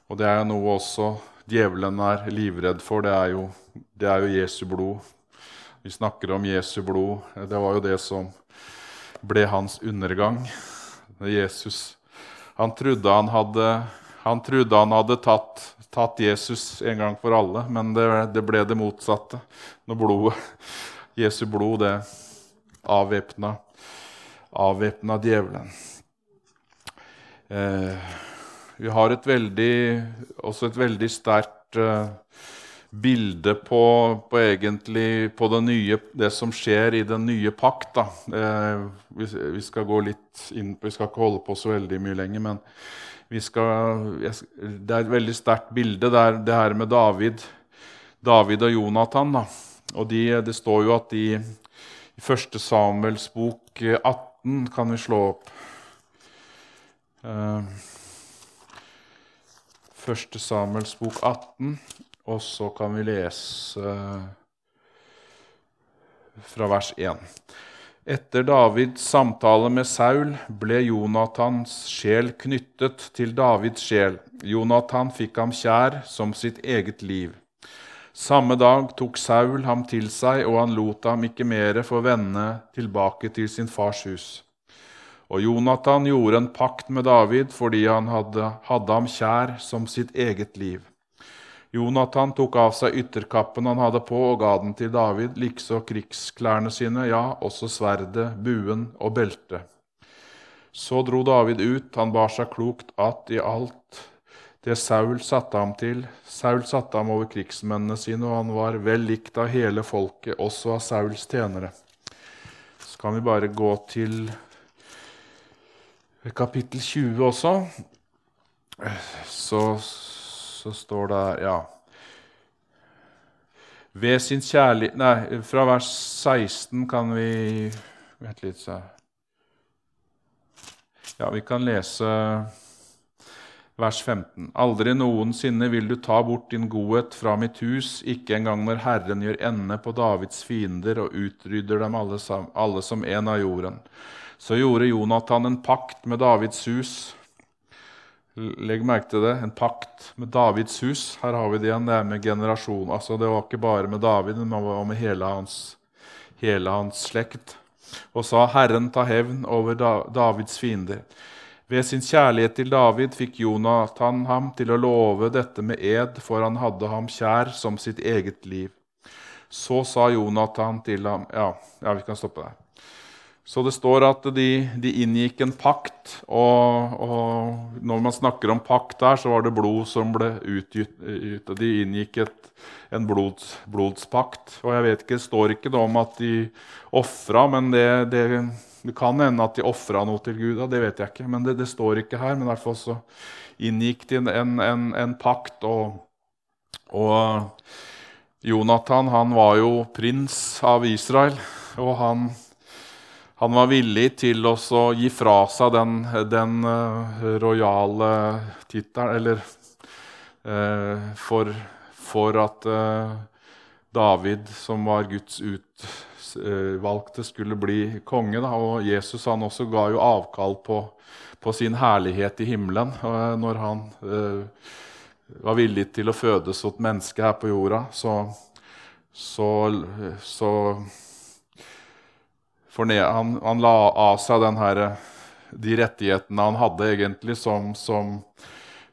Og det er jo noe også djevelen er livredd for. Det er jo, det er jo Jesu blod. Vi snakker om Jesu blod. Det var jo det som ble hans undergang. Jesus han trodde han hadde, han trodde han hadde tatt, tatt, Jesus en gang for alle, men det, det ble det motsatte. Når blodet, Jesu blod det avvæpna, avvæpna djevelen. Eh, vi har et veldig, også et veldig sterkt eh, bilde på, på, på det, nye, det som skjer i den nye pakt. Eh, vi, vi, skal gå litt inn på, vi skal ikke holde på så veldig mye lenger, men skal, det er et veldig sterkt bilde. Det er det her med David, David og Jonathan. Da. Og de, Det står jo at de i 1. Samuels bok 18 kan vi slå opp. Eh, 1. Samuels bok 18. Og så kan vi lese fra vers 1. Etter Davids samtale med Saul ble Jonathans sjel knyttet til Davids sjel. Jonathan fikk ham kjær som sitt eget liv. Samme dag tok Saul ham til seg, og han lot ham ikke mere få vende tilbake til sin fars hus. Og Jonathan gjorde en pakt med David fordi han hadde, hadde ham kjær som sitt eget liv. Jonathan tok av seg ytterkappen han hadde på, og ga den til David, likså krigsklærne sine, ja, også sverdet, buen og beltet. Så dro David ut, han bar seg klokt att i alt det Saul satte ham til. Saul satte ham over krigsmennene sine, og han var vel likt av hele folket, også av Sauls tjenere. Så kan vi bare gå til kapittel 20 også. Så så står det ja. Ved sin kjærlighet Nei, fra vers 16 kan vi Vent litt, så Ja, vi kan lese vers 15. Aldri noensinne vil du ta bort din godhet fra mitt hus, ikke engang når Herren gjør ende på Davids fiender og utrydder dem alle, alle som en av jorden. Så gjorde Jonathan en pakt med Davids hus Legg merke til det. En pakt med Davids hus. Her har vi det igjen. Det er med generasjon. Altså, det var ikke bare med David, men det var med hele hans, hele hans slekt. Og sa Herren ta hevn over Davids fiender. Ved sin kjærlighet til David fikk Jonathan ham til å love dette med ed, for han hadde ham kjær som sitt eget liv. Så sa Jonathan til ham Ja, ja vi kan stoppe der. Så det står at de, de inngikk en pakt, og, og, når man snakker om pakt der, så var det blod som ble utgitt. De inngikk et, en blods, blodspakt. Og jeg vet ikke, Det står ikke noe om at de ofra, men det, det, det, kan hende at de ofra noe til Gud. Det vet jeg ikke, men det, det, står ikke her. Men fall så inngikk de en, en, en pakt. og, og Jonathan han var jo prins av Israel, og han han var villig til å gi fra seg den, den uh, rojale tittelen Eller uh, for, for, at uh, David, som var Guds utvalgte, skulle bli konge. Da. Og Jesus han også ga jo avkall på, på sin herlighet i himmelen når han var villig til å fødes som et menneske her på jorda. Så, så, så han, han, la av seg her, de rettighetene han hadde egentlig som, som,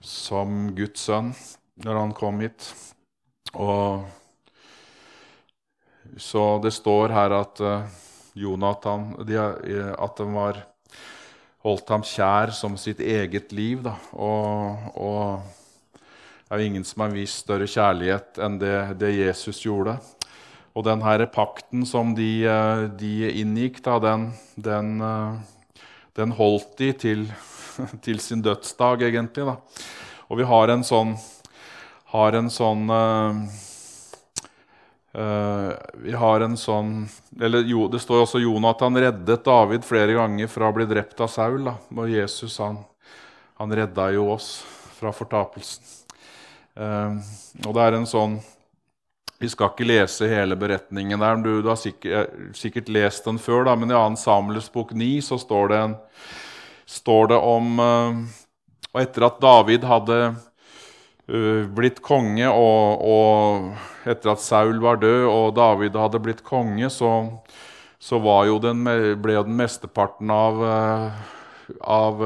som, Guds sønn når han kom hit. Og så det står her at uh, Jonathan de, At de var, holdt ham kjær som sitt eget liv. Da. Og, og det er jo ingen som har vist større kjærlighet enn det, det Jesus gjorde. Og den her pakten som de, eh, de inngikk, da, den, den, eh, den, holdt de til, (laughs) til, sin dødsdag, egentlig. Da. Og vi har en sånn, har en sånn uh, Vi har en sånn eller jo, Det står også Jonathan reddet David flere ganger fra å bli drept av Saul. Da. Og Jesus han, han redda jo oss fra fortapelsen. Uh, og det er en sånn vi skal ikke lese hele beretningen der. Du, du har sikkert, sikkert, lest den før, da, men i 2. Samuels bok 9 så står det, står det om uh, Og etter at David hadde uh, blitt konge, og, og, etter at Saul var død og David hadde blitt konge, så, så jo den, ble jo den mesteparten av, av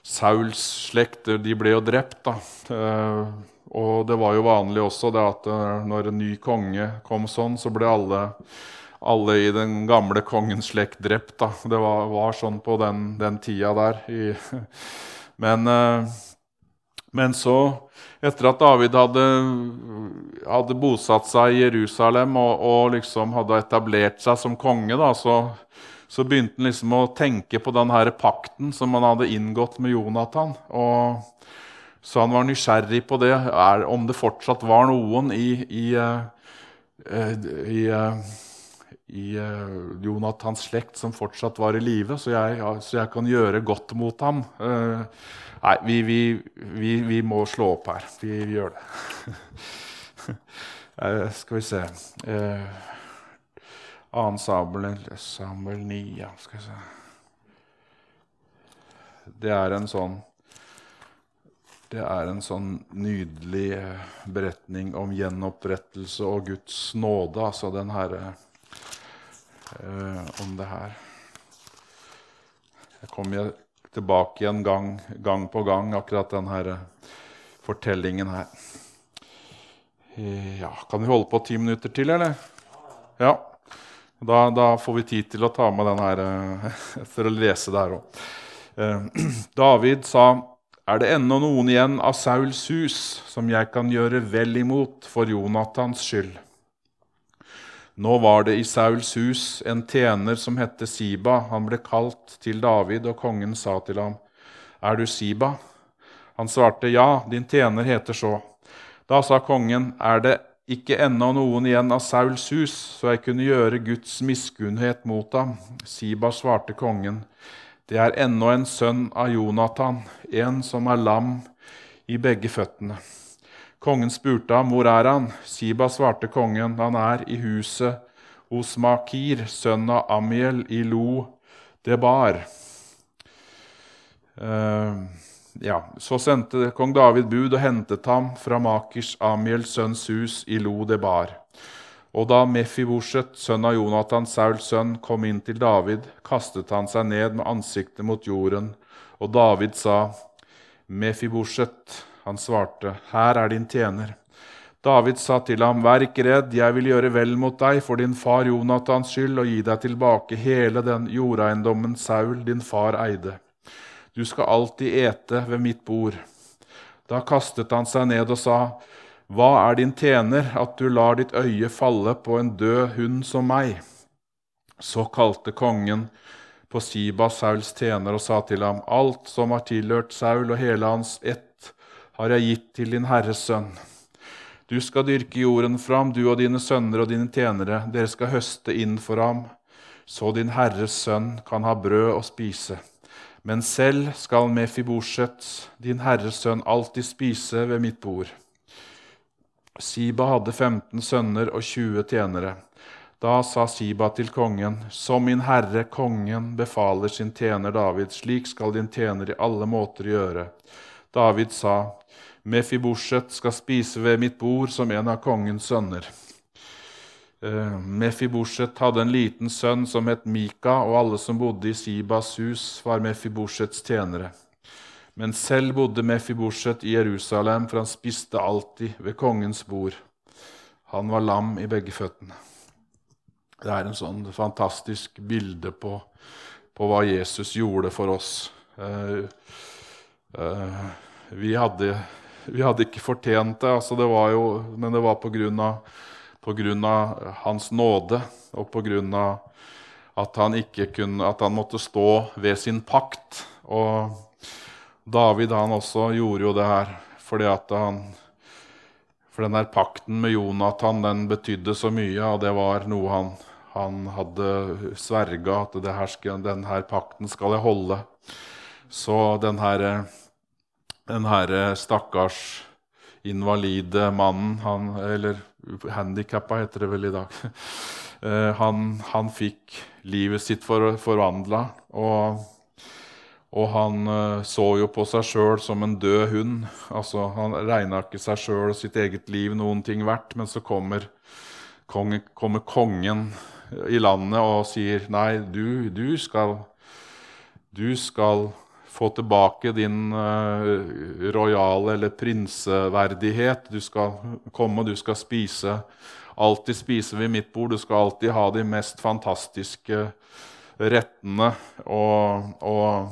Sauls slekt De ble jo drept. da. Og det var jo vanlig også det at eh, når en ny konge kom sånn, så ble alle, alle i den gamle kongens slekt drept. Da. Det var, var sånn på den, den tida der. I, (laughs) men, eh, men, så, etter at David hadde, hadde bosatt seg i Jerusalem og, og, liksom hadde etablert seg som konge, da, så, så begynte han liksom å tenke på den pakten som han hadde inngått med Jonathan. og så han var nysgjerrig på det, er, om det fortsatt var noen i, i, uh, i, uh, i uh, Jonathans slekt som fortsatt var i live, så, så, jeg kan gjøre godt mot ham. nei, vi, vi, vi, vi, må slå opp her. Vi, gjør det. (laughs) skal vi se Annen Samuel, Samuel 9 ja, skal vi se. Det er en sånn det er en sånn nydelig eh, beretning om gjenopprettelse og Guds nåde, altså den herre eh, Om det her. Jeg kommer tilbake igjen gang, gang, på gang, akkurat den her fortellingen her. Ja, Kan vi holde på ti minutter til, eller? Ja. Da, da får vi tid til å ta med den her (laughs) for å lese det her òg. (clears throat) David sa er det ennå noen igjen av Sauls hus som jeg kan gjøre vel imot for Jonathans skyld? Nå var det i Sauls hus en tjener som hette Siba. Han ble kalt til David, og kongen sa til ham, Er du Siba? Han svarte, Ja, din tjener heter så. Da sa kongen, Er det ikke ennå noen igjen av Sauls hus, så jeg kunne gjøre Guds miskunnhet mot ham? Siba svarte kongen, det er ennå en sønn av Jonathan, en som er lam i begge føttene. Kongen spurte ham, 'Hvor er han?' Siba svarte kongen, 'Han er i huset hos Makir, sønn av Amiel i Lo Debar'. Uh, ja, Så sendte kong David bud og hentet ham fra Makirs Amiels sønns hus i Lo Debar. Og da Mefibosjet, sønn av Jonathan, Sauls sønn, kom inn til David, kastet han seg ned med ansiktet mot jorden, og David sa, Mefibosjet, han svarte, Her er din tjener. David sa til ham, Vær ikke redd, jeg vil gjøre vel mot deg for din far Jonathans skyld og gi deg tilbake hele den jordeiendommen Saul, din far, eide. Du skal alltid ete ved mitt bord. Da kastet han seg ned og sa, hva er din tjener at du lar ditt øye falle på en død hund som meg? Så kalte kongen på Siba, Sauls tjener, og sa til ham, Alt som har tilhørt Saul og hele hans ett, har jeg gitt til din herres sønn. Du skal dyrke jorden fram, du og dine sønner og dine tjenere. Dere skal høste inn for ham, så din herres sønn kan ha brød å spise. Men selv skal Mefibosjet, din herres sønn, alltid spise ved mitt bord. Siba hadde 15 sønner og 20 tjenere. Da sa Siba til kongen, som min herre kongen befaler sin tjener David, slik skal din tjener i alle måter gjøre. David sa, Mefibosjet skal spise ved mitt bord som en av kongens sønner. Uh, Mefibosjet hadde en liten sønn som het Mika, og alle som bodde i Sibas hus, var Mefiboshets tjenere. Men selv bodde Mefibosjet i Jerusalem, for han spiste alltid ved kongens bord. Han var lam i begge føttene. Det er en sånn fantastisk bilde på, på hva Jesus gjorde for oss. Uh, uh, vi, hadde, vi, hadde, ikke fortjent det, altså det jo, men det var på grunn, av, av Hans nåde og av at han, kunne, at han måtte stå ved sin pakt. Og David han også gjorde jo det her fordi at han For den der pakten med Jonathan den betydde så mye, og det var noe han, han hadde sverga at her den her pakten skal jeg holde. Så den her, den her stakkars invalide mannen, han, eller handikappa heter det vel i dag, (laughs) eh, han, han fikk livet sitt for, forvandla. Og og han uh, så jo på seg sjøl som en død hund. Altså, Han regna ikke seg sjøl og sitt eget liv noen ting verdt. Men så kommer, kongen, kommer, kongen i landet og sier nei, du, du, skal, du skal få tilbake din uh, rojale eller prinseverdighet. Du skal komme, og du skal spise. Alltid spise ved mitt bord. Du skal alltid ha de mest fantastiske rettene. og, og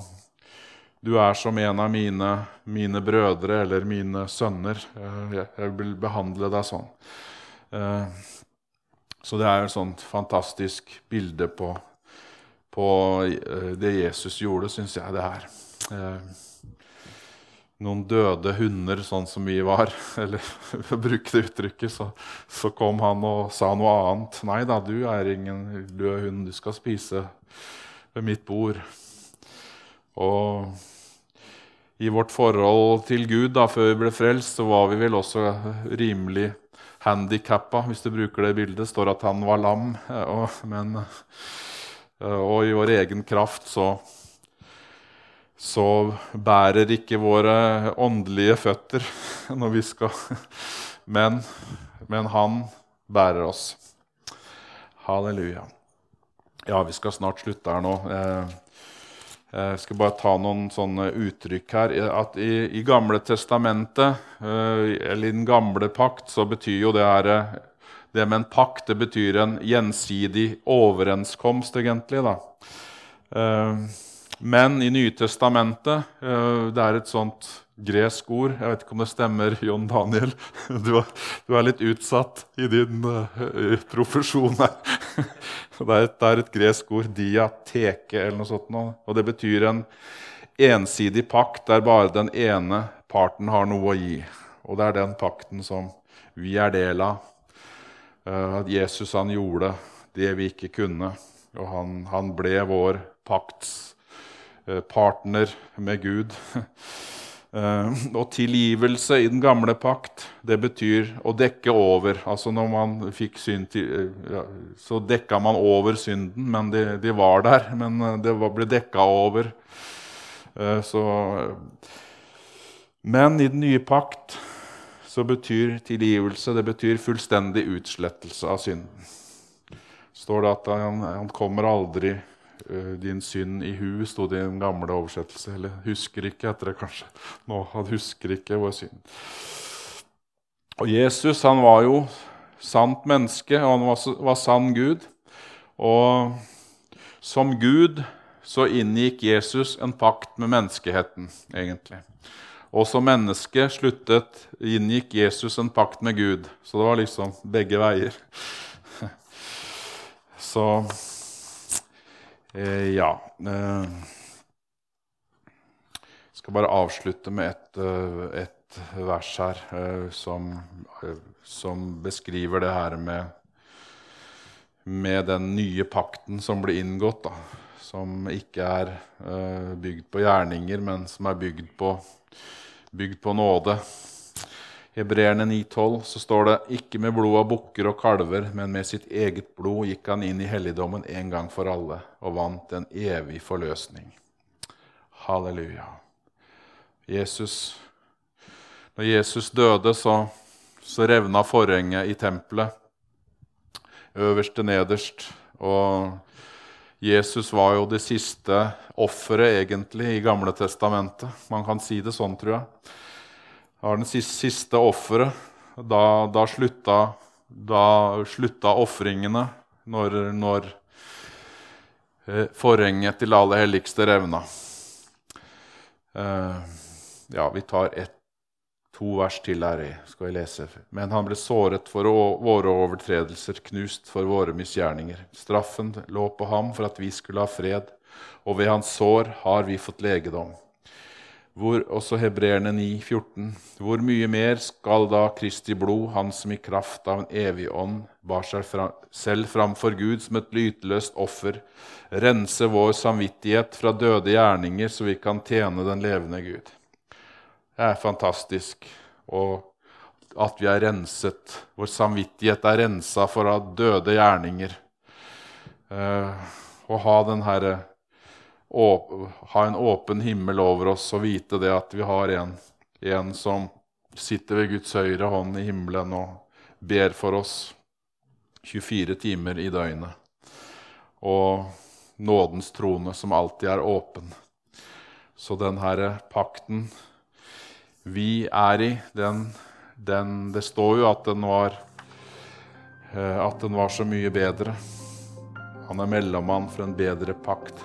du er som en av mine, mine brødre eller mine sønner. Eh, jeg vil behandle deg sånn. Eh, så det er et sånt fantastisk bilde på, på eh, det Jesus gjorde, syns jeg det er. Noen døde hunder, sånn som vi var, (laughs) eller for å bruke det uttrykket, så, så kom han og sa noe annet. Nei da, du er ingen død hund, du skal spise ved mitt bord. Og i vårt forhold til Gud da, før vi ble frelst, så var vi vel også rimelig handikappa, hvis du bruker det bildet. Det står at han var lam. (laughs) Og, men, og i vår egen kraft så, så bærer ikke våre åndelige føtter (laughs) når vi skal (laughs) Men, men han bærer oss. Halleluja. Ja, vi skal snart slutte her nå. Eh, Jeg skal bare ta noen sånne uttrykk her. At I, i Gamle testamentet, eller i den gamle pakt, så betyr jo det her Det med en pakt det betyr en gjensidig overenskomst, egentlig. da. Men i Nytestamentet det er et sånt gresk ord. Jeg vet ikke om det stemmer, Jon Daniel. (laughs) Du er, litt utsatt i din uh, profesjon her. (laughs) det, er et, gresk ord, diateke, eller noe sånt. Og det betyr en ensidig pakt der bare den ene parten har noe å gi. Og det er den pakten som vi er del av. At Jesus han gjorde det vi ikke kunne, og han, han ble vår paktspartner uh, med Gud. Uh, (laughs) og tilgivelse i den gamle pakt, det betyr å dekke over. Altså når man fikk synd uh, Så dekka man over synden, men de, de var der. Men det ble dekka over. Så, men i den nye pakt så betyr tilgivelse det betyr fullstendig utslettelse av synden. står det at han, han kommer aldri Eh, din synd i hu, sto det i den gamle oversettelse. Eller husker ikke, etter det kanskje. Nå, Han husker ikke vår synd. Og Jesus han var jo sant menneske, og han var, var sann Gud. Og som Gud så inngikk Jesus en pakt med menneskeheten, egentlig. Og som menneske sluttet, inngikk Jesus en pakt med Gud. Så det var liksom begge veier. (laughs) Så Eh, ja. Eh, skal bare avslutte med et, eh, et vers her eh, som, eh, som, beskriver det her med, med den nye pakten som ble inngått. Da, som ikke er eh, bygd på gjerninger, men som er bygd på, bygd på nåde. Hebreerne 9,12 så står det ikke med blod av bukker og kalver, men med sitt eget blod gikk han inn i helligdommen en gang for alle og vant en evig forløsning. Halleluja. Jesus, når Jesus døde, så, så revna forhenget i tempelet, øverst til nederst. Og Jesus var jo det siste offeret, egentlig, i Gamle testamentet. Man kan si det sånn, tror jeg var den siste, siste offeret. Da, da, slutta, da slutta ofringene når, når eh, forhenget til alle helligste revna. Eh, ja, vi tar ett, to vers til her, skal jeg lese. Men han ble såret for våre overtredelser, knust for våre misgjerninger. Straffen lå på ham for at vi skulle ha fred, og ved hans sår har vi fått legedom hvor også hebreerne 9, 14. Hvor mye mer skal da Kristi blod, han som i kraft av en evig ånd bar seg fra, selv framfor Gud som et lyteløst offer, rense vår samvittighet fra døde gjerninger, så vi kan tjene den levende Gud? Det er fantastisk. Og at vi er renset. Vår samvittighet er rensa for av døde gjerninger. Uh, å ha den herre ha en åpen himmel over oss og vite det at vi har en, en som sitter ved Guds høyre hånd i himmelen og ber for oss 24 timer i døgnet. Og nådens trone som alltid er åpen. Så den herre pakten vi er i, den, den Det står jo at den var eh, at den var så mye bedre. Han er mellommann for en bedre pakt